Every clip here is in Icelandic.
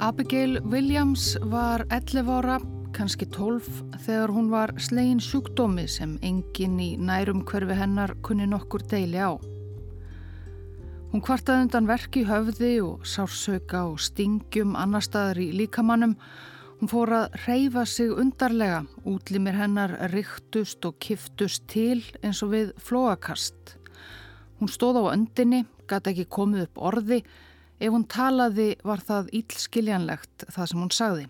Abigail Williams var 11 ára, kannski 12, þegar hún var slegin sjúkdómi sem enginn í nærum hverfi hennar kunni nokkur deili á. Hún kvartaði undan verki höfði og sársauka og stingjum annar staðar í líkamannum. Hún fór að reyfa sig undarlega, útlimir hennar riktust og kiftust til eins og við flóakast. Hún stóð á öndinni, gæti ekki komið upp orði, Ef hún talaði var það ílskiljanlegt það sem hún sagði.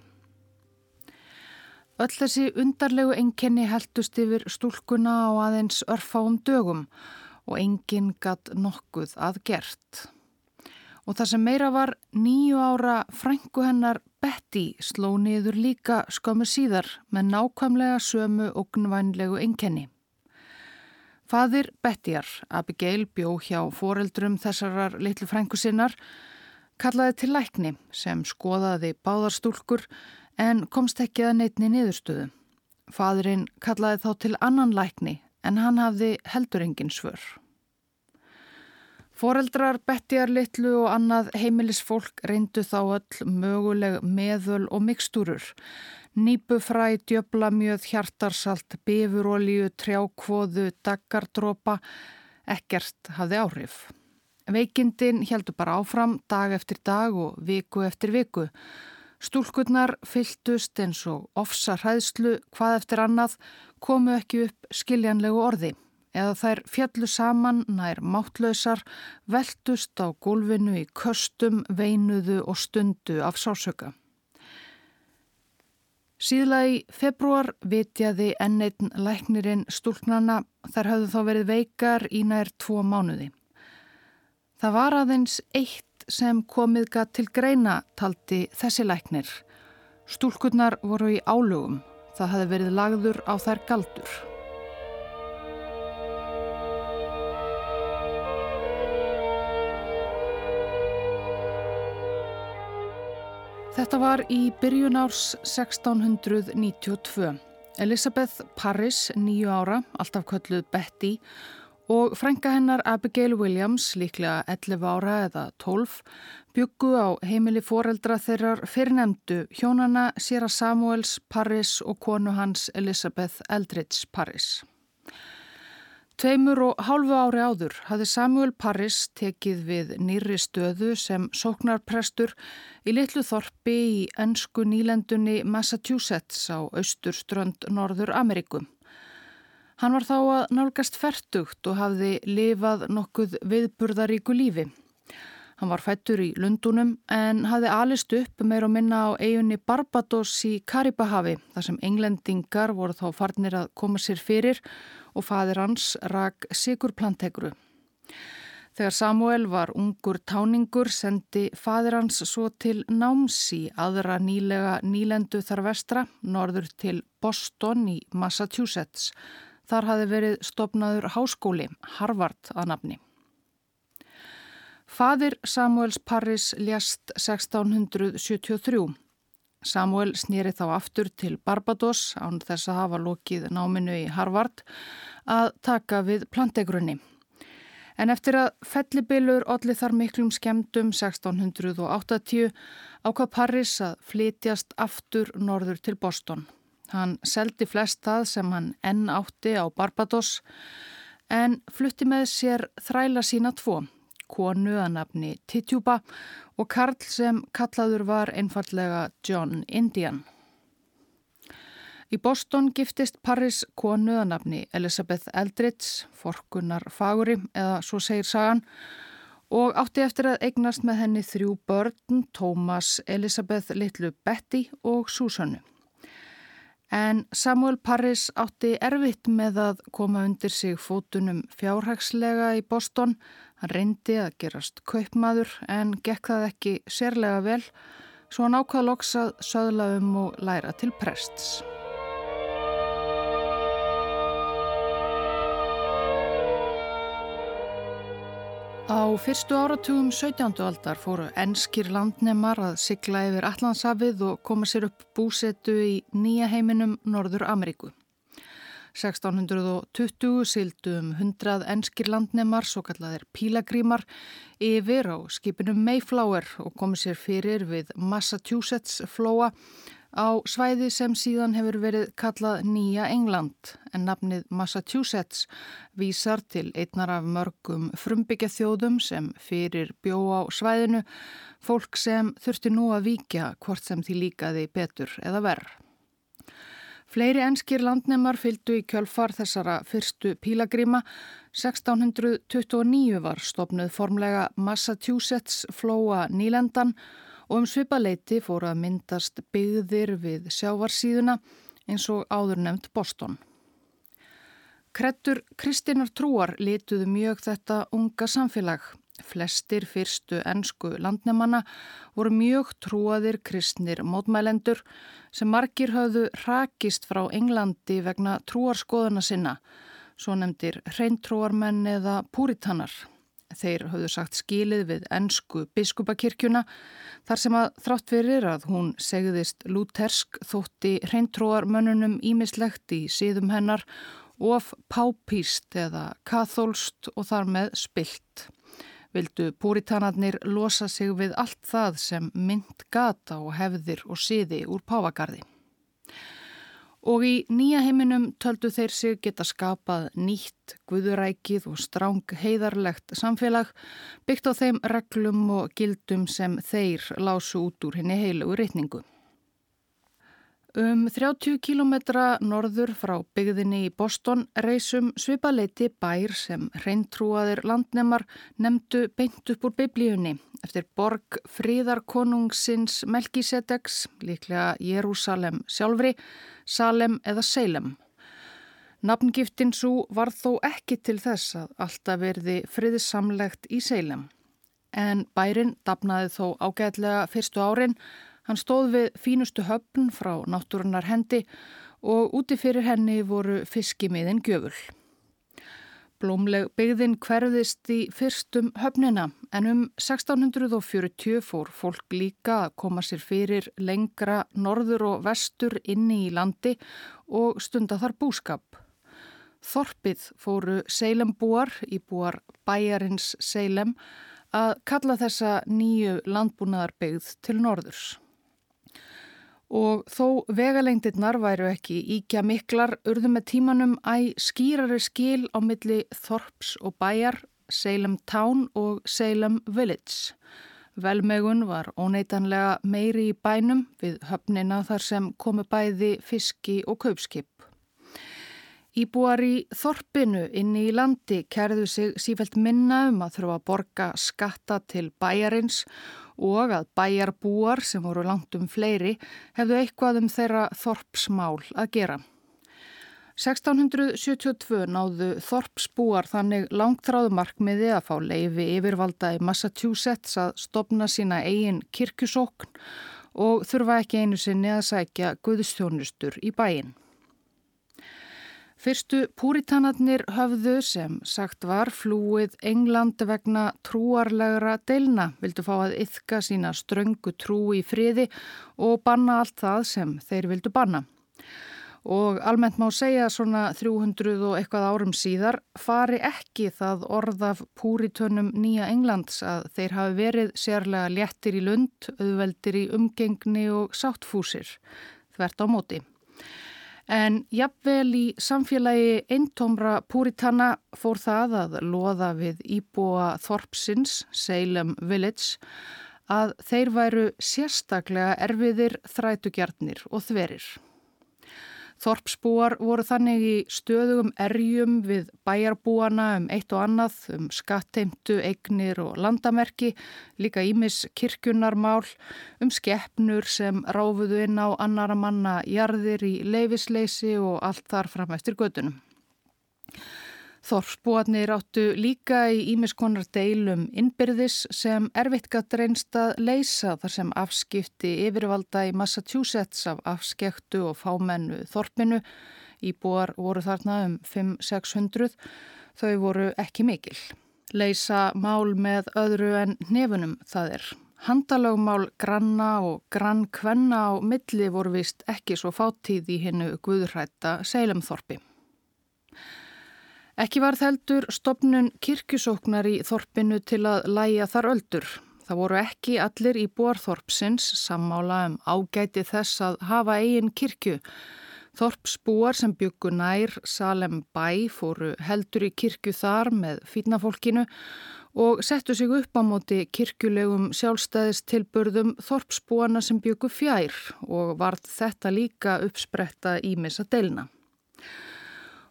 Öll þessi undarlegu enginni heldust yfir stúlkuna á aðeins örfáum dögum og enginn gatt nokkuð að gert. Og það sem meira var nýju ára frængu hennar Betty sló niður líka skömmu síðar með nákvæmlega sömu og gnvænlegu enginni. Fadir Bettyar, Abigail, bjó hjá foreldrum þessarar litlu frængu sinnar kallaði til lækni sem skoðaði báðarstúlkur en komst ekki að neitni niðurstöðu. Fadurinn kallaði þá til annan lækni en hann hafði heldur engin svör. Foreldrar, betjar, litlu og annað heimilisfólk reyndu þá öll möguleg meðöl og mikstúrur. Nýbufræ, djöblamjöð, hjartarsalt, bifurolju, trjákvoðu, daggardrópa, ekkert hafði áhrif. Veikindin heldur bara áfram dag eftir dag og viku eftir viku. Stúlkurnar fyltust eins og ofsa hræðslu hvað eftir annað komu ekki upp skiljanlegu orði eða þær fjallu saman nær máttlausar, veltust á gólfinu í köstum, veinuðu og stundu af sásöka. Síðla í februar vitjaði enneitin læknirinn stúlknana þar hafðu þá verið veikar í nær tvo mánuði. Það var aðeins eitt sem komið gað til greina taldi þessi læknir. Stúlkurnar voru í álugum. Það hefði verið lagður á þær galdur. Þetta var í byrjun árs 1692. Elisabeth Parris, nýju ára, alltaf kölluð Betty, og frænka hennar Abigail Williams, líklega 11 ára eða 12, byggu á heimili foreldra þeirrar fyrirnemdu hjónana Sýra Samuels Parris og konu hans Elizabeth Eldridge Parris. Tveimur og hálfu ári áður hafði Samuel Parris tekið við nýri stöðu sem sóknarprestur í litlu þorpi í ennsku nýlendunni Massachusetts á austurströnd Norður Amerikum. Hann var þá að nálgast fertugt og hafði lifað nokkuð viðburðaríku lífi. Hann var fættur í Lundunum en hafði alist upp meir og minna á eigunni Barbados í Karibahavi þar sem englendingar voru þá farnir að koma sér fyrir og fadir hans rak Sigur Plantegru. Þegar Samuel var ungur táningur sendi fadir hans svo til Námsi aðra nýlega nýlendu þar vestra norður til Boston í Massachusetts Þar hafi verið stopnaður háskóli, Harvard að nafni. Fadir Samuels Parris ljast 1673. Samuel snýri þá aftur til Barbados án þess að hafa lokið náminu í Harvard að taka við plantegrunni. En eftir að fellibilur allir þar miklum skemdum 1680 ákvað Parris að flytjast aftur norður til Boston. Hann seldi flest það sem hann enn átti á Barbados en flutti með sér þræla sína tvo, konu að nafni Titjuba og Karl sem kallaður var einfallega John Indian. Í Boston giftist Paris konu að nafni Elizabeth Eldridge, forkunar faguri eða svo segir sagan og átti eftir að eignast með henni þrjú börn, Thomas, Elizabeth, litlu Betty og Susannu. En Samuel Parris átti erfitt með að koma undir sig fótunum fjárhagslega í Boston. Hann reyndi að gerast kaupmaður en gekk það ekki sérlega vel svo hann ákvaða loks að söðla um og læra til prests. Á fyrstu áratugum 17. aldar fóru enskir landnemar að sigla yfir Allandshafið og koma sér upp búsetu í nýja heiminum Norður Ameríku. 1620 sildu um 100 enskir landnemar, svo kallaðir pílagrímar, yfir á skipinu Mayflower og komið sér fyrir við Massachusetts flóa á svæði sem síðan hefur verið kallað Nýja England en nafnið Massachusetts vísar til einnar af mörgum frumbyggja þjóðum sem fyrir bjó á svæðinu, fólk sem þurfti nú að víkja hvort sem því líkaði betur eða verð. Fleiri enskir landnemar fylgdu í kjölfar þessara fyrstu pílagríma. 1629 var stopnuð formlega Massachusetts flóa nýlendan og um svipaleiti fóru að myndast byggðir við sjávarsíðuna eins og áður nefnt Boston. Krettur Kristínar Trúar lituðu mjög þetta unga samfélag. Flestir fyrstu ennsku landnemanna voru mjög trúaðir kristnir mótmælendur sem margir höfðu rakist frá Englandi vegna trúarskoðuna sinna, svo nefndir hreintrúarmenn eða púritannar. Þeir höfðu sagt skilið við ennsku biskupakirkjuna þar sem að þrátt verir að hún segðist lútersk þótti hreintróar mönnunum ímislegt í síðum hennar of pápíst eða kathólst og þar með spilt. Vildu púritanarnir losa sig við allt það sem mynd gata og hefðir og síði úr pávagarði. Og í nýja heiminum töldu þeir sig geta skapað nýtt, guðurækið og stráng heiðarlegt samfélag byggt á þeim reglum og gildum sem þeir lásu út úr henni heilugu reytningu. Um 30 kilometra norður frá byggðinni í Boston reysum svipaleiti bær sem reyntrúaðir landnemar nefndu beint upp úr biblíunni eftir borg fríðarkonungsins Melkisedex, líklega Jérúsalem sjálfri, Salem eða Salem. Nafngiftin svo var þó ekki til þess að alltaf verði friðsamlegt í Salem. En bærin dapnaði þó ágætlega fyrstu árin Hann stóð við fínustu höfn frá náttúrunar hendi og úti fyrir henni voru fiskimiðin gjöful. Blómleg byggðin hverðist í fyrstum höfnina en um 1640 fór fólk líka að koma sér fyrir lengra norður og vestur inni í landi og stunda þar búskap. Þorpið fóru Seilembúar í búar bæjarins Seilem að kalla þessa nýju landbúnaðarbyggð til norðurs. Og þó vegalengdirnar væru ekki íkja miklar urðu með tímanum æg skýrari skil á milli Þorps og bæjar, Salem Town og Salem Village. Velmegun var óneitanlega meiri í bænum við höfnina þar sem komu bæði fiski og kaupskip. Íbúar í Þorpinu inni í landi kerðu sig sífælt minna um að þurfa að borga skatta til bæjarins og að bæjarbúar sem voru langt um fleiri hefðu eitthvað um þeirra þorpsmál að gera. 1672 náðu þorpsbúar þannig langtráðu markmiði að fá leifi yfirvalda í Massachusetts að stopna sína eigin kirkjusókn og þurfa ekki einu sinni að sækja guðstjónustur í bæin. Fyrstu púritanarnir höfðu sem sagt var flúið England vegna trúarlegra deilna, vildu fá að yfka sína ströngu trú í friði og banna allt það sem þeir vildu banna. Og almennt má segja svona 300 og eitthvað árum síðar fari ekki það orðaf púritönum Nýja Englands að þeir hafi verið sérlega léttir í lund, auðveldir í umgengni og sáttfúsir, þvert á móti. En jafnvel í samfélagi eintómra púritanna fór það að loða við íbúa Þorpsins, Salem Village, að þeir væru sérstaklega erfiðir þrætugjarnir og þverir. Þorpsbúar voru þannig í stöðugum erjum við bæjarbúana um eitt og annað, um skatteimtu, eignir og landamerki, líka ímis kirkjunarmál, um skeppnur sem ráfuðu inn á annara manna jarðir í leifisleysi og allt þar fram eftir gödunum. Þorpsbúarnir áttu líka í ímiskonar deilum innbyrðis sem erfitt gætt reynst að leysa þar sem afskipti yfirvalda í Massachusetts af afskektu og fámennu þorpinu. Íbúar voru þarna um 5-600, þau voru ekki mikil. Leysa mál með öðru en nefunum það er. Handalögmál granna og grannkvenna á milli voru vist ekki svo fáttíð í hennu guðrætta Seilemþorpi. Ekki var þeldur stopnun kirkjusóknar í þorpinu til að læja þar öldur. Það voru ekki allir í borþorpsins sammála um ágæti þess að hafa eigin kirkju. Þorpsbúar sem byggu nær Salem bæ fóru heldur í kirkju þar með fýtnafólkinu og settu sig upp á móti kirkjulegum sjálfstæðistilburðum Þorpsbúana sem byggu fjær og varð þetta líka uppspretta í missa deilna.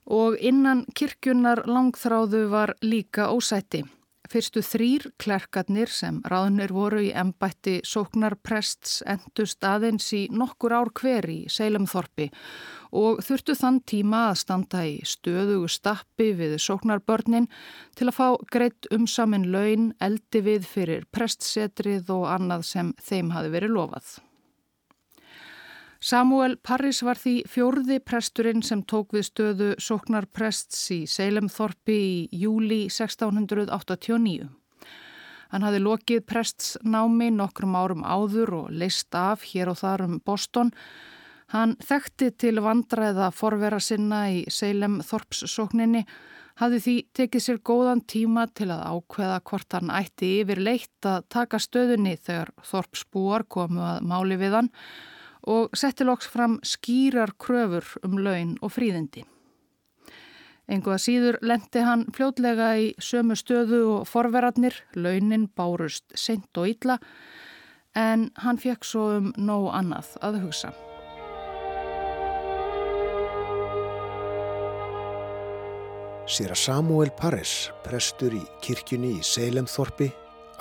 Og innan kirkjunar langþráðu var líka ósætti. Fyrstu þrýr klerkarnir sem ráðnir voru í embætti sóknarprests endust aðeins í nokkur ár hver í Seilemþorpi og þurftu þann tíma að standa í stöðugu stappi við sóknarbörnin til að fá greitt umsamin laun, eldi við fyrir prestsetrið og annað sem þeim hafi verið lofað. Samuel Parris var því fjórði presturinn sem tók við stöðu sóknarprests í Seilemþorpi í júli 1689. Hann hafi lokið prestsnámi nokkrum árum áður og leist af hér og þar um Boston. Hann þekkti til vandræða forvera sinna í Seilemþorpssókninni, hafi því tekið sér góðan tíma til að ákveða hvort hann ætti yfir leitt að taka stöðunni þegar Þorpsbúar komu að máli við hann og setti loks fram skýrar kröfur um laun og fríðindi. Engu að síður lendi hann fljótlega í sömu stöðu og forverarnir, launin bárust seint og illa, en hann fekk svo um nóg annað að hugsa. Sýra Samuel Paris, prestur í kirkjunni í Seilemþorpi,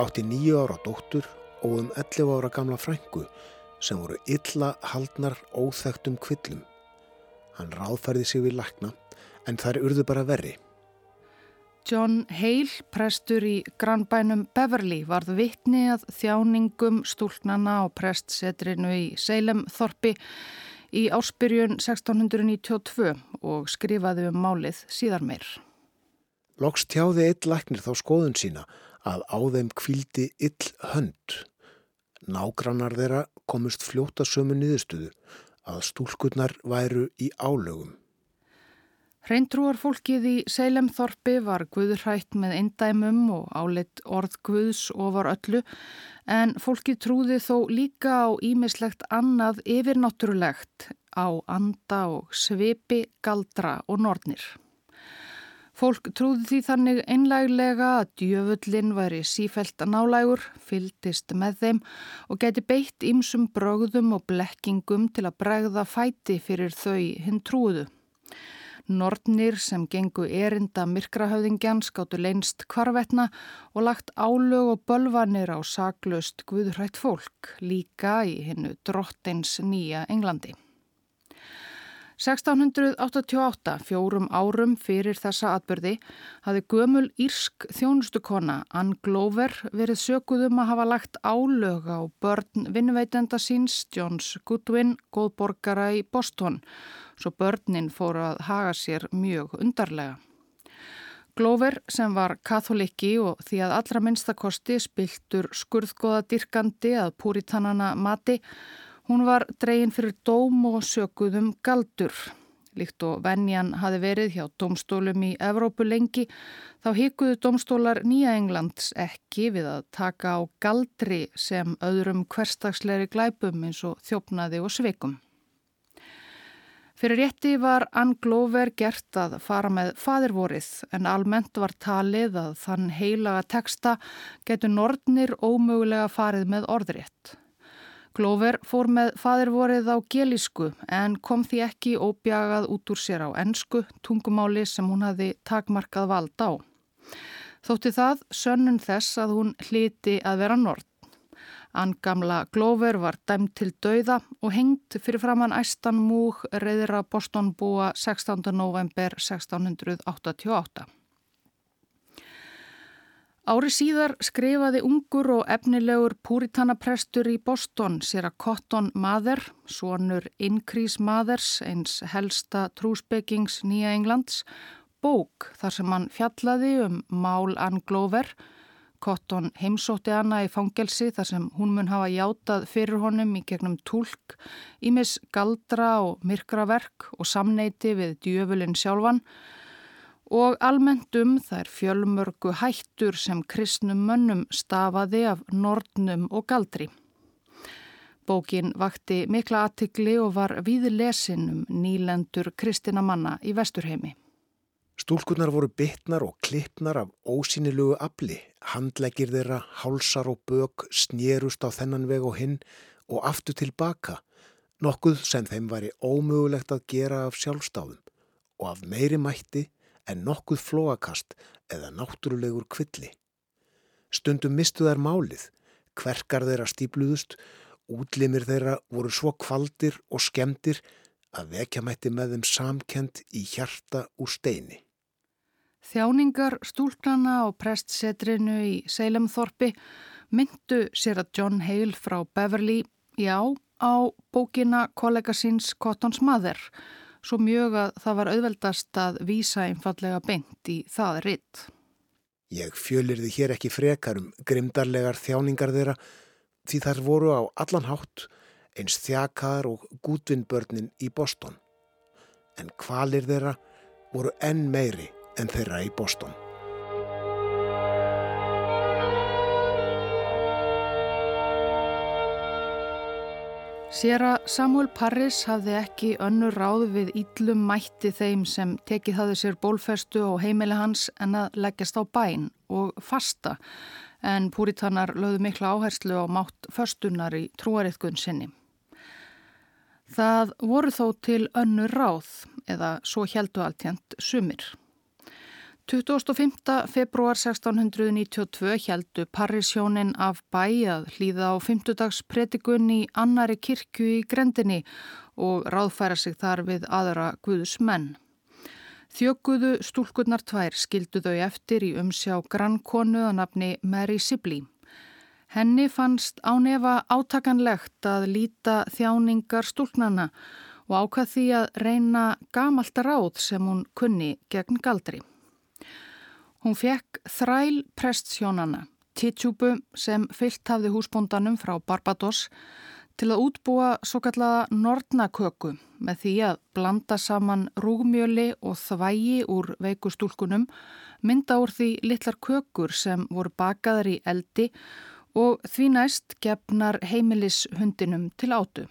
átti nýju ára dóttur og um 11 ára gamla frængu sem voru illa haldnar óþægtum kvillum. Hann ráðfærði sig við lakna en þær urðu bara verri. John Hale, prestur í grannbænum Beverly, varð vittni að þjáningum stúlnana og prestsetrinu í Salem Þorpi í áspyrjun 1692 og skrifaði um málið síðar meir. Loks tjáði eitt laknir þá skoðun sína að á þeim kvildi ill hönd Nágrannar þeirra komust fljóta sömu niðurstuðu að stúlkurnar væru í álögum. Hreintrúar fólkið í Seilemþorpi var guðrætt með eindæmum og áleitt orð guðs ofar öllu en fólkið trúði þó líka á ímislegt annað yfirnáttúrulegt á anda og svipi, galdra og nornir. Fólk trúði því þannig einlæglega að djöfullin væri sífælt að nálægur, fyldist með þeim og geti beitt ýmsum brögðum og blekkingum til að bregða fæti fyrir þau hinn trúðu. Nortnir sem gengu erinda myrkrahauðingjan skáttu leinst kvarvetna og lagt álög og bölvanir á saklaust guðrætt fólk, líka í hinnu drottins nýja Englandi. 1688, fjórum árum fyrir þessa atbyrði, hafi gömul írsk þjónustukonna Ann Glover verið sökuðum að hafa lagt álög á börn vinnveitenda síns Johns Goodwin, góðborgara í Boston, svo börnin fóru að haga sér mjög undarlega. Glover sem var katholikki og því að allra minnstakosti spiltur skurðgóða dirkandi að púritannana mati, Hún var dregin fyrir dóm og sökuðum galdur. Líkt og venjan hafi verið hjá domstólum í Evrópu lengi þá híkuðu domstólar Nýja Englands ekki við að taka á galdri sem öðrum hverstagsleiri glæpum eins og þjófnaði og sveikum. Fyrir rétti var Ann Glover gert að fara með fadirvorið en almennt var talið að þann heilaga teksta getur nortnir ómögulega farið með orðrétt. Glover fór með fadirvorið á gelísku en kom því ekki óbjagað út úr sér á ennsku tungumáli sem hún hafi takmarkað vald á. Þótti það sönnun þess að hún hliti að vera nord. Ann gamla Glover var dæmt til dauða og hengt fyrir framann æstan múg reyðra Bostonbúa 16. november 1688. Ári síðar skrifaði ungur og efnilegur púritanaprestur í Boston sér að Cotton Mather, svonur Increase Mathers, eins helsta trúsbyggings Nýja Englands, bók þar sem hann fjallaði um Mál Ann Glover. Cotton heimsótti hana í fangelsi þar sem hún mun hafa játað fyrir honum í gegnum tólk, ímis galdra og myrkraverk og samneiti við djöfulinn sjálfan og almenntum þær fjölmörgu hættur sem kristnum mönnum stafaði af nortnum og galdri. Bókin vakti mikla aðtikli og var við lesin um nýlendur kristina manna í vesturheimi. Stúlkunar voru bytnar og klippnar af ósynilugu afli, handlegir þeirra, hálsar og bök snérust á þennan veg og hinn og aftur tilbaka, nokkuð sem þeim væri ómögulegt að gera af sjálfstáðum og af meiri mætti en nokkuð flóakast eða náttúrulegur kvilli. Stundum mistu þær málið, kverkar þeirra stípluðust, útlimir þeirra voru svo kvaldir og skemdir að vekja mætti með þeim samkend í hjarta úr steini. Þjáningar stúlknana á prestsetrinu í Seilemþorpi myndu sér að John Hale frá Beverly, já, á bókina kollega síns Cottons Mother svo mjög að það var auðveldast að vísa einfallega beint í það ritt. Ég fjölir þið hér ekki frekar um grimdarlegar þjáningar þeirra því þar voru á allan hátt eins þjakaðar og gútvinnbörnin í Boston. En kvalir þeirra voru enn meiri en þeirra í Boston. Sér að Samuel Parris hafði ekki önnur ráð við íllum mætti þeim sem tekið hafði sér bólfestu og heimili hans en að leggjast á bæn og fasta en púritanar lögðu mikla áherslu á mátt föstunar í trúariðgun sinni. Það voru þó til önnur ráð eða svo heldu alltjent sumir. 25. februar 1692 heldu Parísjónin af bæ að hlýða á 50 dags predigun í annari kirkju í grendinni og ráðfæra sig þar við aðra Guðus menn. Þjókuðu stúlkunnar tvær skildu þau eftir í umsjá grannkonu að nafni Mary Sibley. Henni fannst ánefa átakanlegt að líta þjáningar stúlknana og ákvað því að reyna gamalt ráð sem hún kunni gegn galdri. Hún fekk þræl prestsjónana, titsjúbu sem fyllt hafði húsbóndanum frá Barbados til að útbúa svo kallaða nortnaköku með því að blanda saman rúgmjöli og þvægi úr veikustúlkunum, mynda úr því litlar kökur sem voru bakaðar í eldi og því næst gefnar heimilishundinum til átu.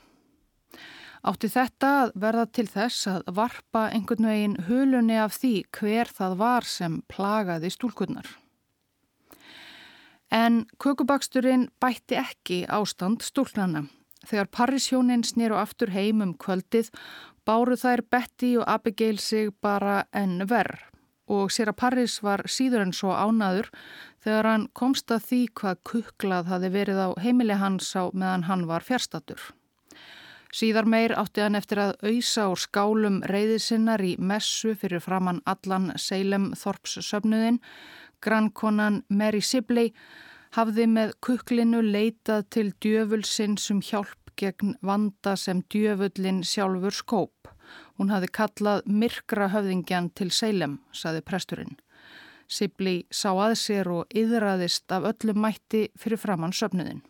Átti þetta að verða til þess að varpa einhvern veginn hulunni af því hver það var sem plagaði stúlkunnar. En kökubaksturinn bætti ekki ástand stúlknana. Þegar Parísjónin snýru aftur heim um kvöldið báru þær Betty og Abigail sig bara enn verð og sér að París var síður en svo ánaður þegar hann komst að því hvað kuklað hafi verið á heimili hans á meðan hann var fjärstatur. Síðar meir átti hann eftir að auðsa og skálum reyðisinnar í messu fyrir framann allan Seilem Þorps söfnuðin. Grannkonan Mary Sibley hafði með kuklinu leitað til djöfulsinn sem um hjálp gegn vanda sem djöfullin sjálfur skóp. Hún hafði kallað myrkra höfðingjan til Seilem, saði presturinn. Sibley sá að sér og yðraðist af öllum mætti fyrir framann söfnuðin.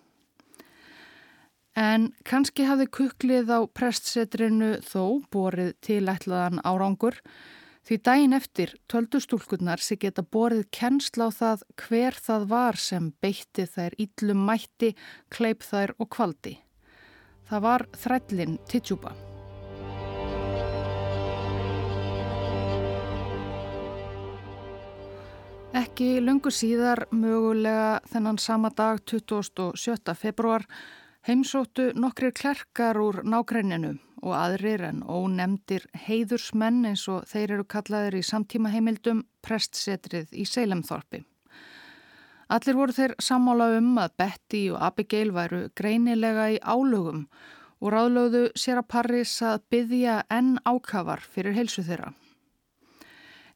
En kannski hafði kuklið á prestsetrinu þó borið tilætlaðan árangur því daginn eftir töldu stúlkunnar sig geta borið kennsla á það hver það var sem beitti þær íllum mætti, kleip þær og kvaldi. Það var þrællin Titsjúpa. Ekki lungu síðar, mögulega þennan sama dag 27. februar, Heimsóttu nokkrir klerkar úr nákrenninu og aðrir en ónemdir heiðursmenn eins og þeir eru kallaðir í samtíma heimildum prestsetrið í Seilemþorpi. Allir voru þeir sammála um að Betty og Abigail væru greinilega í álugum og ráðlögðu sér að Paris að byggja enn ákafar fyrir heilsu þeirra.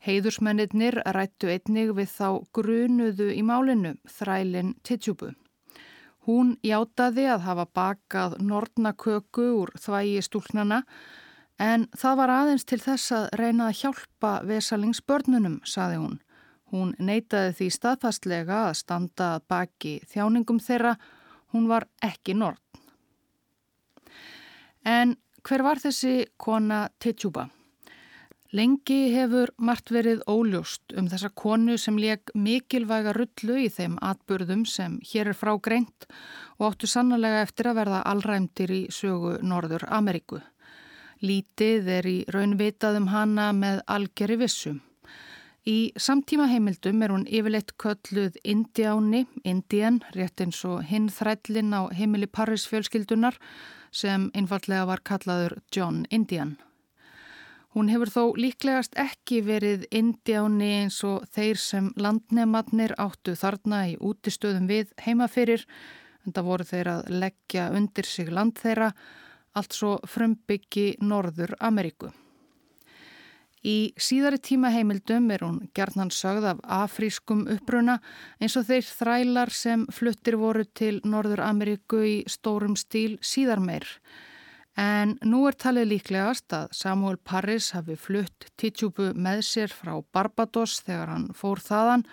Heiðursmennir rættu einnig við þá grunuðu í málinu þrælinn Titsjúbu. Hún játaði að hafa bakað nortnaköku úr þvægi stúlnana en það var aðeins til þess að reyna að hjálpa vesalingsbörnunum, saði hún. Hún neytaði því staðfastlega að standa baki þjáningum þeirra, hún var ekki nortn. En hver var þessi kona Tetsjúba? Lengi hefur margt verið óljóst um þessa konu sem leik mikilvæga rullu í þeim atbyrðum sem hér er frá greint og áttu sannlega eftir að verða allræmtir í sögu Norður Ameríku. Lítið er í raunvitaðum hana með algjörri vissum. Í samtíma heimildum er hún yfirleitt kölluð Indiáni, Indian, rétt eins og hinn þrællin á heimili Paris fjölskyldunar sem einfallega var kallaður John Indian. Hún hefur þó líklegast ekki verið indjáni eins og þeir sem landnematnir áttu þarna í útistöðum við heimaferir, en það voru þeir að leggja undir sig land þeirra, allt svo frumbyggi Norður Ameríku. Í síðari tíma heimildum er hún gerðnan sögð af afrískum uppruna eins og þeir þrælar sem fluttir voru til Norður Ameríku í stórum stíl síðar meir. En nú er talið líklegast að Samuel Parris hafi flutt Titsjúbu með sér frá Barbados þegar hann fór þaðan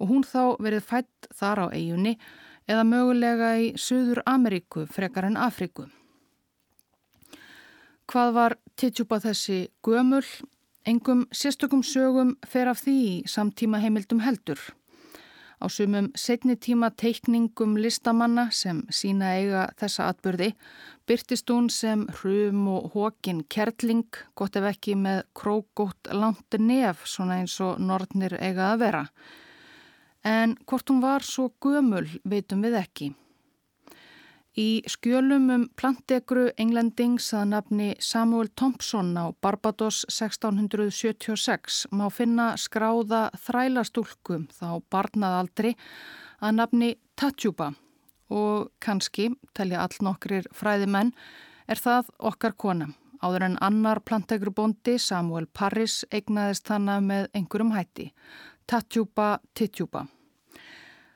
og hún þá verið fætt þar á eigunni eða mögulega í Suður Ameríku frekar en Afriku. Hvað var Titsjúba þessi gömul? Engum sérstökum sögum fer af því í samtíma heimildum heldur. Á sumum setni tíma teikningum listamanna sem sína eiga þessa atbyrði byrtist hún sem hrum og hókin kertling, gott ef ekki með krókótt langt nef, svona eins og nortnir eiga að vera. En hvort hún var svo gömul veitum við ekki. Í skjölum um plantegru englendings að nafni Samuel Thompson á Barbados 1676 má finna skráða þrælastúlkum þá barnaðaldri að nafni Tatjúba og kannski, telja all nokkrir fræðimenn, er það okkar kona. Áður en annar plantegrubondi Samuel Parris eignaðist hana með einhverjum hætti. Tatjúba Titjúba.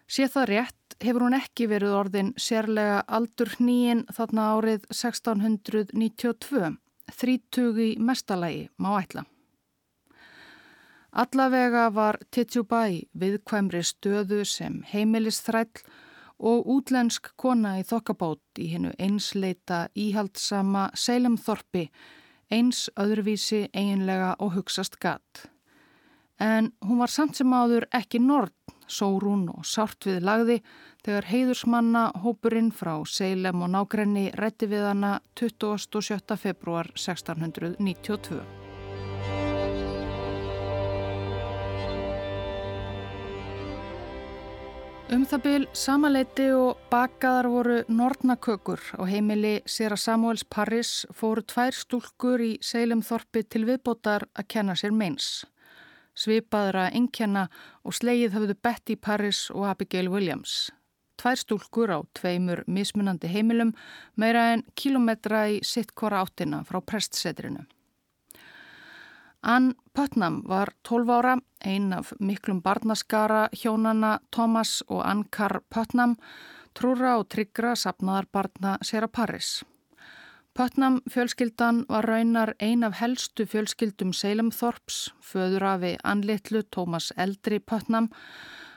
Sé það rétt hefur hún ekki verið orðin sérlega aldur nýin þarna árið 1692, þrítugi mestalagi má ætla. Allavega var Titsjúba í viðkvæmri stöðu sem heimilistræll og útlensk kona í þokkabót í hennu einsleita íhaldsama Seilemþorpi, eins öðruvísi eiginlega og hugsast gatt. En hún var samt sem áður ekki nord sórún og sárt við lagði þegar heiðursmanna hópurinn frá Seilem og nákrenni rætti við hana 27. februar 1692. Um það byl samaleiti og bakaðar voru nortnakökur og heimili Sera Samuels Paris fóru tvær stúlkur í Seilem Þorpi til viðbótar að kenna sér meins svipaðra inkjana og slegið höfðu Betty Paris og Abigail Williams. Tvær stúlkur á tveimur mismunandi heimilum meira en kilometra í sittkora áttina frá prestsetrinu. Ann Putnam var 12 ára, ein af miklum barnaskara hjónana Thomas og Ann Carr Putnam, trúra og tryggra sapnaðar barna Sera Paris. Pötnam fjölskyldan var raunar ein af helstu fjölskyldum Seilemþorps, föður afi Anlittlu Tómas Eldri Pötnam,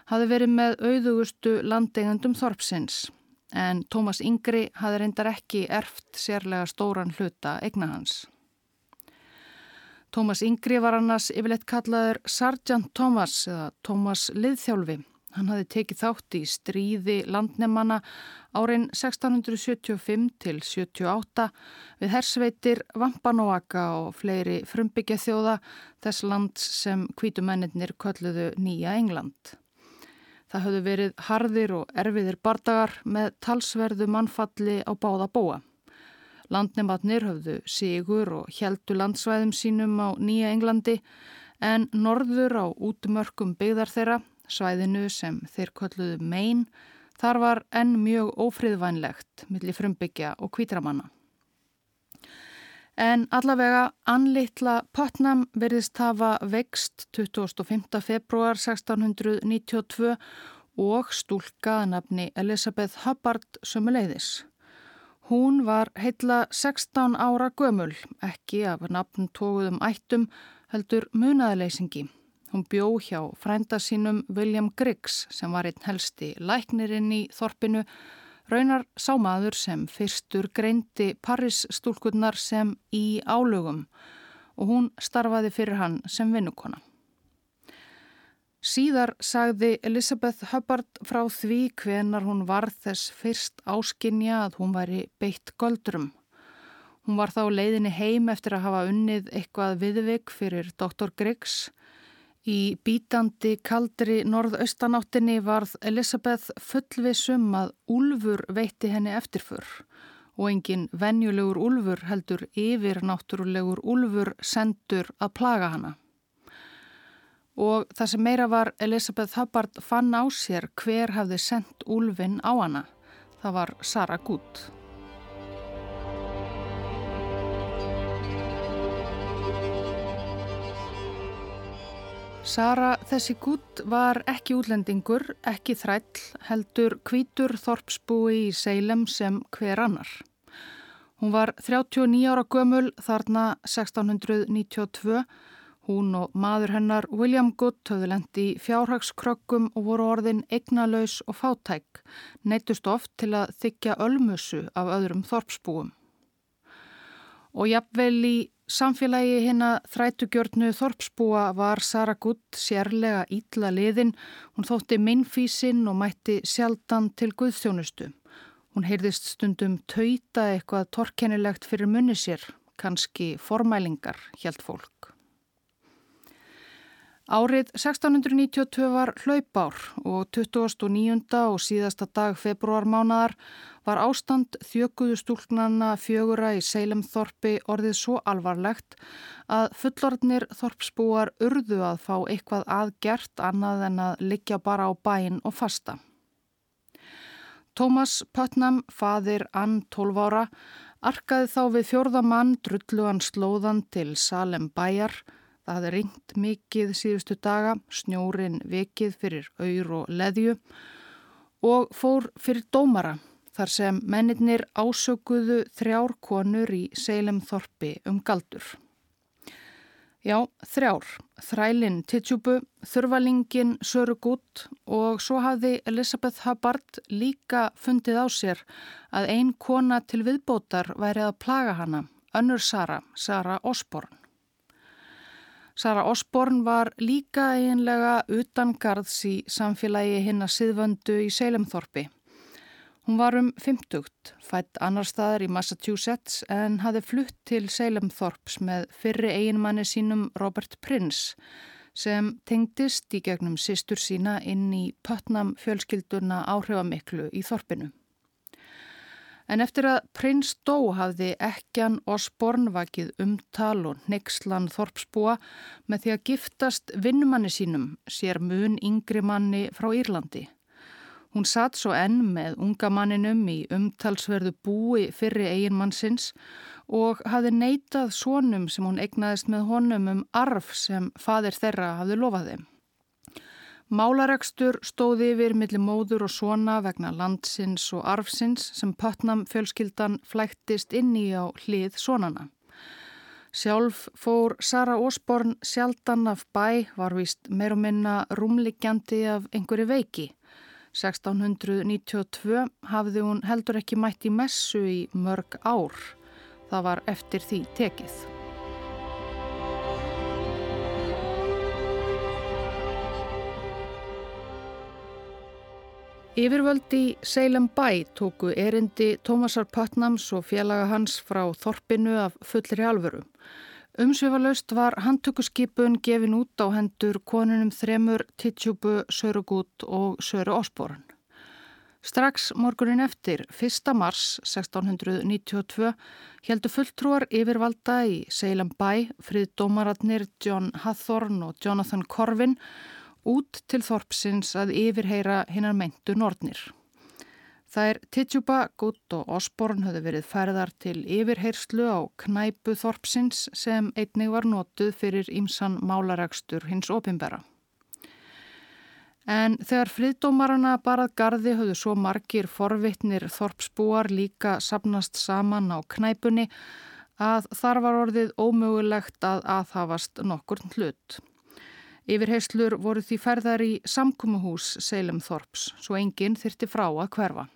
hafi verið með auðugustu landeigandum Þorpsins en Tómas Yngri hafi reyndar ekki erft sérlega stóran hluta egna hans. Tómas Yngri var annars yfirleitt kallaður Sargent Tómas eða Tómas Liðþjálfi Hann hafi tekið þátt í stríði landnemanna árin 1675 til 78 við hersveitir Vampanóaka og fleiri frumbyggja þjóða þess lands sem kvítumennir kölluðu Nýja England. Það höfðu verið harðir og erfiðir bardagar með talsverðu mannfalli á báða búa. Landnematnir höfðu sigur og heldu landsvæðum sínum á Nýja Englandi en norður á útmörkum byggðar þeirra Svæðinu sem þeir kolluðu Maine þar var enn mjög ófriðvænlegt millir frumbyggja og kvítramanna. En allavega anlitla Putnam verðist hafa vext 25. februar 1692 og stúlkaða nafni Elisabeth Hubbard sömuleiðis. Hún var heitla 16 ára gömul, ekki af nafn tóguðum ættum heldur munaðleysingi. Hún bjó hjá frænda sínum William Griggs sem var einn helsti læknirinn í þorpinu, raunar sámaður sem fyrstur greindi Paris stúlkunnar sem í álugum og hún starfaði fyrir hann sem vinnukona. Síðar sagði Elizabeth Hubbard frá því hvenar hún var þess fyrst áskinja að hún væri beitt göldrum. Hún var þá leiðinni heim eftir að hafa unnið eitthvað viðvik fyrir Dr. Griggs. Í bítandi kaldri norðaustanáttinni varð Elizabeth fullvisum að úlfur veitti henni eftirfur og engin venjulegur úlfur heldur yfir náttúrulegur úlfur sendur að plaga hana og það sem meira var Elisabeth Hubbard fann á sér hver hafði sendt úlfin á hana. Það var Sara Good. Sara þessi Good var ekki útlendingur, ekki þræll, heldur kvítur þorpsbúi í Seilem sem hver annar. Hún var 39 ára gömul þarna 1692 Hún og maður hennar William Good höfðu lendi í fjárhagskrökkum og voru orðin eignalaus og fátæk, neittust oft til að þykja ölmusu af öðrum þorpsbúum. Og jafnvel í samfélagi hérna þrætugjörnu þorpsbúa var Sara Good sérlega ítla liðin, hún þótti minnfísinn og mætti sjaldan til guðþjónustu. Hún heyrðist stundum tauta eitthvað torkennilegt fyrir munni sér, kannski formælingar, hjælt fólk. Árið 1692 var hlaupár og 29. og síðasta dag februarmánaðar var ástand þjökuðu stúlknana fjögura í Seilemþorpi orðið svo alvarlegt að fullorðnir þorpsbúar urðu að fá eitthvað aðgert annað en að liggja bara á bæin og fasta. Tómas Pötnam, fadir Ann 12 ára, arkaði þá við fjörðamann drullugan slóðan til Salem bæjar Það hafði ringt mikið síðustu daga, snjórin vekið fyrir auður og leðju og fór fyrir dómara þar sem mennirnir ásökuðu þrjár konur í Seilem Þorpi um galdur. Já, þrjár. Þrælinn Titsjúbu, þurvalingin Söru Gutt og svo hafði Elisabeth Hubbard líka fundið á sér að ein kona til viðbótar væri að plaga hana, önnur Sara, Sara Osborn. Sara Osborn var líka einlega utangarðs í samfélagi hinn að siðvöndu í Seilemþorpi. Hún var um 50, fætt annar staðar í Massachusetts en hafði flutt til Seilemþorps með fyrri eiginmanni sínum Robert Prince sem tengdist í gegnum sýstur sína inn í Pötnam fjölskylduna áhrifamiklu í Þorpinu. En eftir að prins Dó hafði ekkjan Osborn vakið umtal og neykslan Þorpsbúa með því að giftast vinnumanni sínum, sér mun yngri manni frá Írlandi. Hún satt svo enn með unga manninum í umtalsverðu búi fyrri eiginmannsins og hafði neitað sónum sem hún egnaðist með honum um arf sem fadir þeirra hafði lofað þeim. Málaregstur stóði yfir millir móður og svona vegna landsins og arfsins sem Pötnam fjölskyldan flæktist inn í á hlið sonana. Sjálf fór Sara Osborn sjaldan af bæ, var vist meir og minna rúmliggjandi af einhverju veiki. 1692 hafði hún heldur ekki mætt í messu í mörg ár. Það var eftir því tekið. Yfirvöld í Seilem bæ tóku erindi Tómasar Pötnams og félaga hans frá Þorpinu af fullri alvöru. Umsvifalaust var handtökuskipun gefin út á hendur konunum þremur Titsjúbu, Sörugút og Söru Osborn. Strax morgunin eftir, 1. mars 1692, heldu fulltrúar yfirvalda í Seilem bæ, frið dómaratnir John Hathorn og Jonathan Corvin út til Þorpsins að yfirheyra hinnar meintu nortnir. Það er Titsjúba, Gutt og Osborn höfðu verið færðar til yfirheyrslu á knæpu Þorpsins sem einnig var notuð fyrir ímsan málaragstur hins opimbera. En þegar friðdómarana barað gardi höfðu svo margir forvittnir Þorpsbúar líka sapnast saman á knæpunni að þar var orðið ómögulegt að aðhafast nokkur hlut. Yfirheyslur voru því ferðar í samkúmuhús Seilem Þorps, svo enginn þyrti frá að hverfa.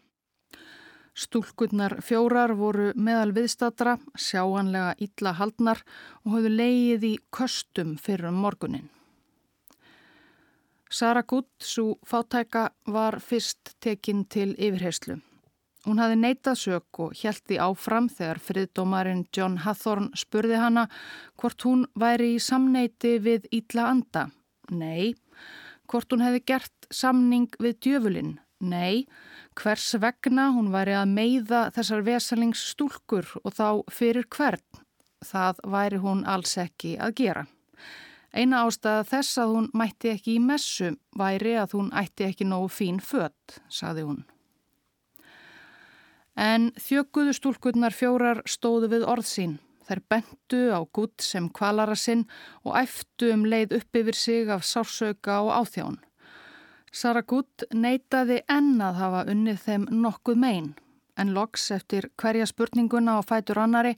Stúlkunnar fjórar voru meðal viðstatra, sjáanlega illa haldnar og höfðu leið í köstum fyrir um morgunin. Sara Gutt, svo fátæka, var fyrst tekinn til yfirheyslu. Hún hafi neitað sök og hjælti áfram þegar friðdómarinn John Hathorn spurði hana hvort hún væri í samneiti við ítla anda. Nei. Hvort hún hefði gert samning við djöfulinn. Nei. Hvers vegna hún væri að meiða þessar vesalingsstúlkur og þá fyrir hvern. Það væri hún alls ekki að gera. Eina ástæða þess að hún mætti ekki í messu væri að hún ætti ekki nógu fín fött, saði hún. En þjögguðu stúlkunnar fjórar stóðu við orð sín. Þær bentu á gutt sem kvalara sinn og æftu um leið upp yfir sig af sársauka og áþján. Sara Gutt neytaði enn að hafa unnið þeim nokkuð megin, en loks eftir hverja spurninguna á fætur annari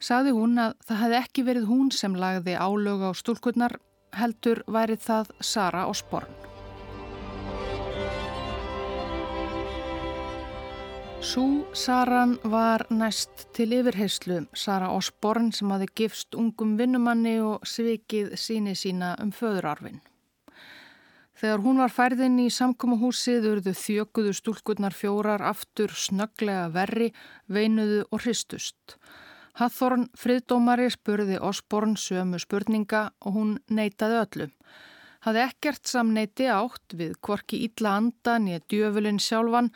sagði hún að það hefði ekki verið hún sem lagði álög á stúlkunnar, heldur værið það Sara og Sporn. Sú Saran var næst til yfirheyslu, Sara Osborn sem hafi gifst ungum vinnumanni og svikið síni sína um föðurarfin. Þegar hún var færðin í samkómuhúsið urðu þjökuðu stúlkurnar fjórar aftur snöglega verri, veinuðu og hristust. Hathorn friðdómari spurði Osborn sömu spurninga og hún neytaði öllu. Hafði ekkert samneiti átt við kvorki ítla andan í djöfulinn sjálfan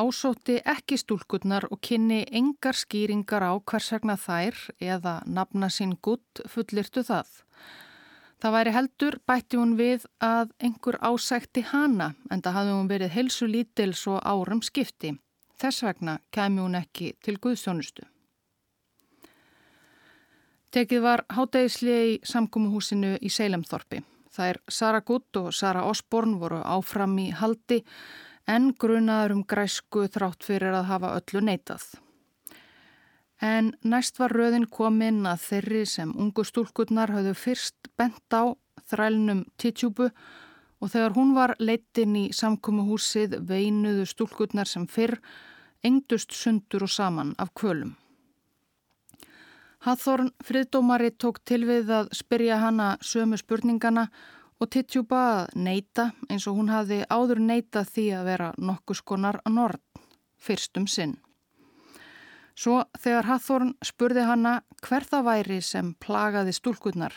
ásótti ekki stúlkurnar og kynni engar skýringar á hvers vegna þær eða nafna sín gutt fullirtu það. Það væri heldur bætti hún við að einhver ásækti hana en það hafði hún verið helsu lítil svo árum skipti. Þess vegna kemi hún ekki til Guðsjónustu. Tekið var hátægisli í samkómuhúsinu í Seilemþorpi. Er Sara Gutt og Sara Osborn voru áfram í haldi en grunaður um græsku þrátt fyrir að hafa öllu neitað. En næst var röðin komin að þeirri sem ungu stúlkurnar hafðu fyrst bent á þrælnum tittjúbu og þegar hún var leitin í samkómuhúsið veinuðu stúlkurnar sem fyrr engdust sundur og saman af kvölum. Hathorn friðdómari tók til við að spyrja hana sömu spurningana og Tittjúba að neyta eins og hún hafði áður neyta því að vera nokkus konar norð, fyrstum sinn. Svo þegar Hathorn spurði hanna hver það væri sem plagaði stúlkunnar,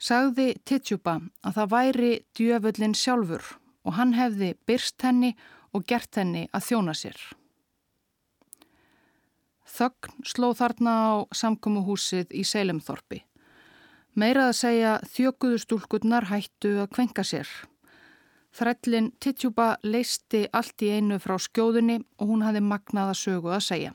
sagði Tittjúba að það væri djöfullin sjálfur og hann hefði byrst henni og gert henni að þjóna sér. Þögn sló þarna á samkómuhúsið í Seilemþorpi. Meira að segja þjökuðu stúlkurnar hættu að kvenka sér. Þrællin Tittjúba leisti allt í einu frá skjóðunni og hún hafi magnaða sögu að segja.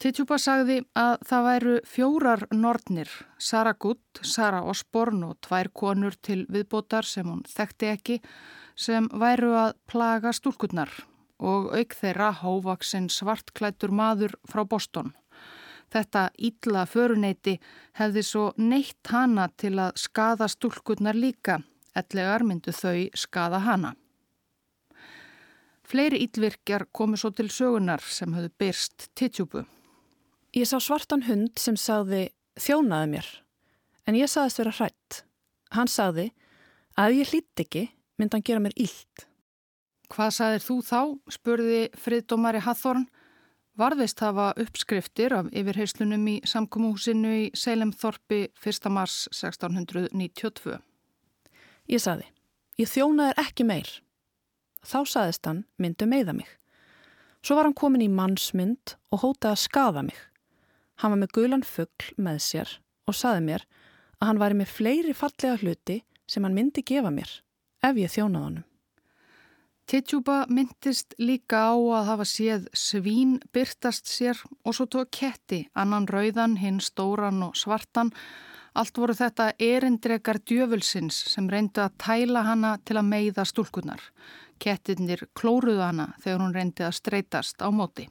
Tittjúba sagði að það væru fjórar nortnir, Sara Gutt, Sara Osborn og tvær konur til viðbótar sem hún þekkti ekki, sem væru að plaga stúlkurnar og auk þeirra hóvaksinn svartklættur maður frá Boston. Þetta ítla föruneyti hefði svo neitt hana til að skada stúlkurnar líka, ellegar myndu þau skada hana. Fleiri ítvirkjar komu svo til sögunar sem höfðu byrst tittjúbu. Ég sá svartan hund sem sagði þjónaði mér, en ég sagðist vera hrætt. Hann sagði að ég hlýtt ekki myndi hann gera mér ílt. Hvað sagðir þú þá? spurði friðdómari Hathorn varðist hafa uppskriftir af yfirheyslunum í samkómuhúsinu í Seilemþorpi 1. mars 1692. Ég saði, ég þjónaði ekki meir. Þá saðist hann myndu meiða mig. Svo var hann komin í mannsmynd og hótaði að skafa mig. Hann var með gulan fuggl með sér og saði mér að hann væri með fleiri fallega hluti sem hann myndi gefa mér ef ég þjónaði honum. Tittjúba myndist líka á að hafa séð svín byrtast sér og svo tók ketti, annan rauðan, hinn stóran og svartan. Allt voru þetta erindrekar djöfulsins sem reyndu að tæla hana til að meiða stúlkunar. Kettinir klóruðu hana þegar hún reyndi að streytast á móti.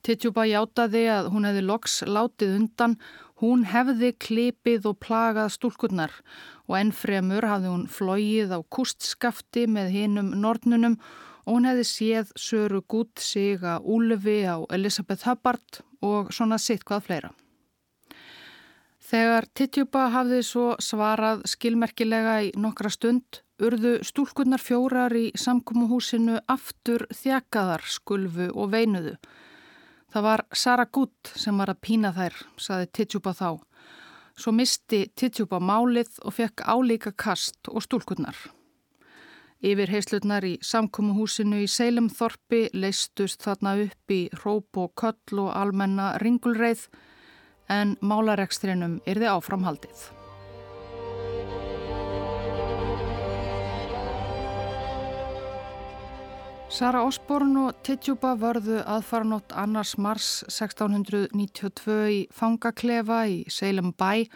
Tittjúba hjátaði að hún hefði loks látið undan, hún hefði klipið og plagað stúlkurnar og ennfremur hafði hún flóið á kustskafti með hinum nornunum og hún hefði séð Söru Gút sig að Úlefi á Elisabeth Hubbard og svona sitt hvað fleira. Þegar Tittjúpa hafði svo svarað skilmerkilega í nokkra stund urðu stúlkunnar fjórar í samkómuhúsinu aftur þjakaðar, skulfu og veinuðu. Það var Sara Gutt sem var að pína þær, saði Tittjúpa þá. Svo misti Tittjúpa málið og fekk álíka kast og stúlkunnar. Yfir heislutnar í samkómuhúsinu í Seilemþorpi leistust þarna upp í róp og köll og almenna ringulreið en málarekstrinum er þið áframhaldið. Sara Osborn og Titjuba vörðu aðfaranótt annars mars 1692 í fangaklefa í Seilum bæ.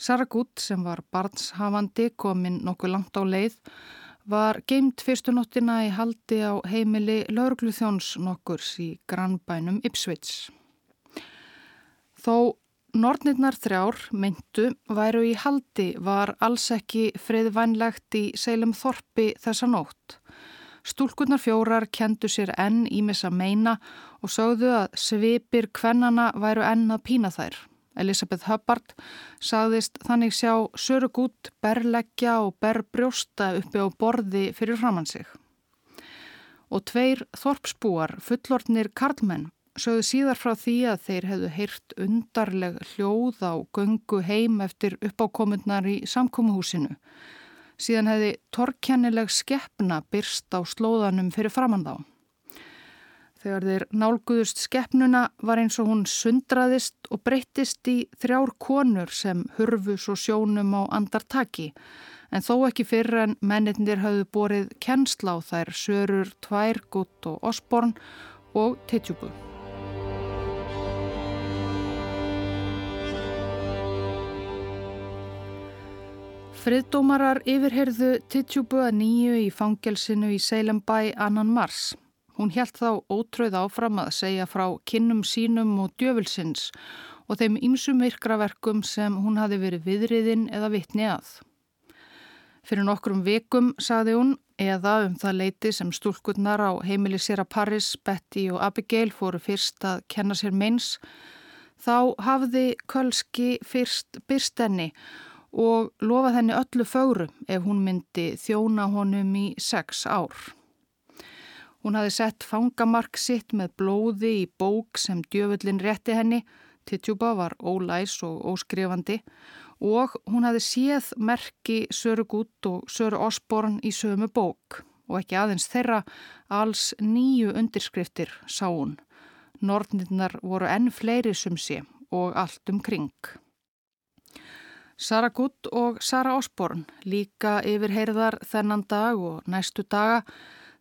Sara Gutt sem var barnshafandi kominn nokkuð langt á leið var geimt fyrstunóttina í haldi á heimili laurugluþjóns nokkurs í grannbænum Ipswich. Þó Nornirnar þrjár, myndu, væru í haldi var alls ekki friðvænlegt í Seilum Þorpi þessa nótt. Stúlkunnar fjórar kendu sér enn ímis að meina og sögðu að svipir kvennana væru enn að pína þær. Elisabeth Hubbard sagðist þannig sjá sörugút, berleggja og berbrjósta uppi á borði fyrir framann sig. Og tveir þorpsbúar, fullortnir karlmenn, sögðu síðar frá því að þeir hefðu heyrt undarleg hljóð á göngu heim eftir uppákomundnar í samkómuhúsinu. Síðan hefði torkennileg skeppna byrst á slóðanum fyrir framann þá. Þegar þeir nálguðust skeppnuna var eins og hún sundraðist og breyttist í þrjár konur sem hurfus og sjónum á andartaki en þó ekki fyrir en mennindir hafðu borið kennsla á þær sörur, tvær, gutt og osborn og teitjúbu. Friðdómarar yfirherðu Titjúbu að nýju í fangelsinu í Seilembæ annan mars. Hún helt þá ótröð áfram að segja frá kinnum sínum og djöfulsins og þeim ýmsum virkraverkum sem hún hafi verið viðriðin eða vitni að. Fyrir nokkrum vikum, saði hún, eða um það leiti sem stúlkunnar á heimili sér að Paris, Betty og Abigail fóru fyrst að kenna sér meins, þá hafði Kölski fyrst byrstenni og lofa henni öllu fögru ef hún myndi þjóna honum í sex ár. Hún hafi sett fangamark sitt með blóði í bók sem djöfullin rétti henni, Tittjúba var ólæs og óskrifandi og hún hafi séð merki Söru Gutt og Söru Osborn í sömu bók og ekki aðeins þeirra alls nýju undirskriftir sá hún. Nortnirnar voru enn fleiri sumsi og allt um kring. Sara Gutt og Sara Osborn líka yfirheyrðar þennan dag og næstu daga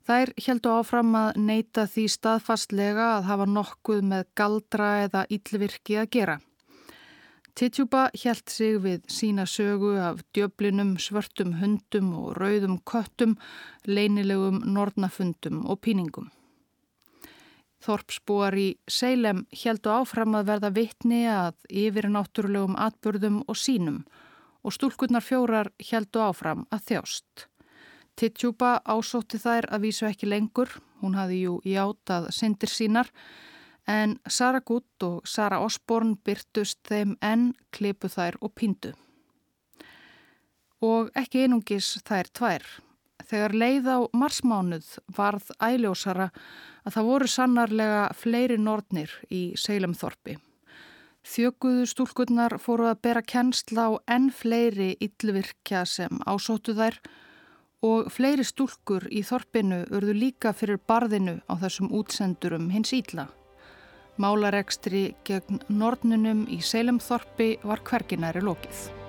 þær heldu áfram að neyta því staðfastlega að hafa nokkuð með galdra eða yllvirki að gera. Tittjúba held sig við sína sögu af djöblinum, svörtum hundum og rauðum köttum, leinilegum nornafundum og píningum. Þorpsbúar í Seilem heldu áfram að verða vittni að yfir náttúrulegum atbörðum og sínum og stúlkunnar fjórar heldu áfram að þjást. Tittjúpa ásótti þær að vísu ekki lengur, hún hafi jú játað syndir sínar, en Sara Gutt og Sara Osborn byrtust þeim enn klipu þær og píndu. Og ekki einungis þær tvær. Þegar leið á marsmánuð varð æljósara að það voru sannarlega fleiri nortnir í Seilemþorpi. Þjökuðu stúlkunnar fóru að bera kennsla á enn fleiri yllvirkja sem ásóttu þær og fleiri stúlkur í þorpinu urðu líka fyrir barðinu á þessum útsendurum hins ítla. Málarekstri gegn nortnunum í Seilemþorpi var hverginæri lokið.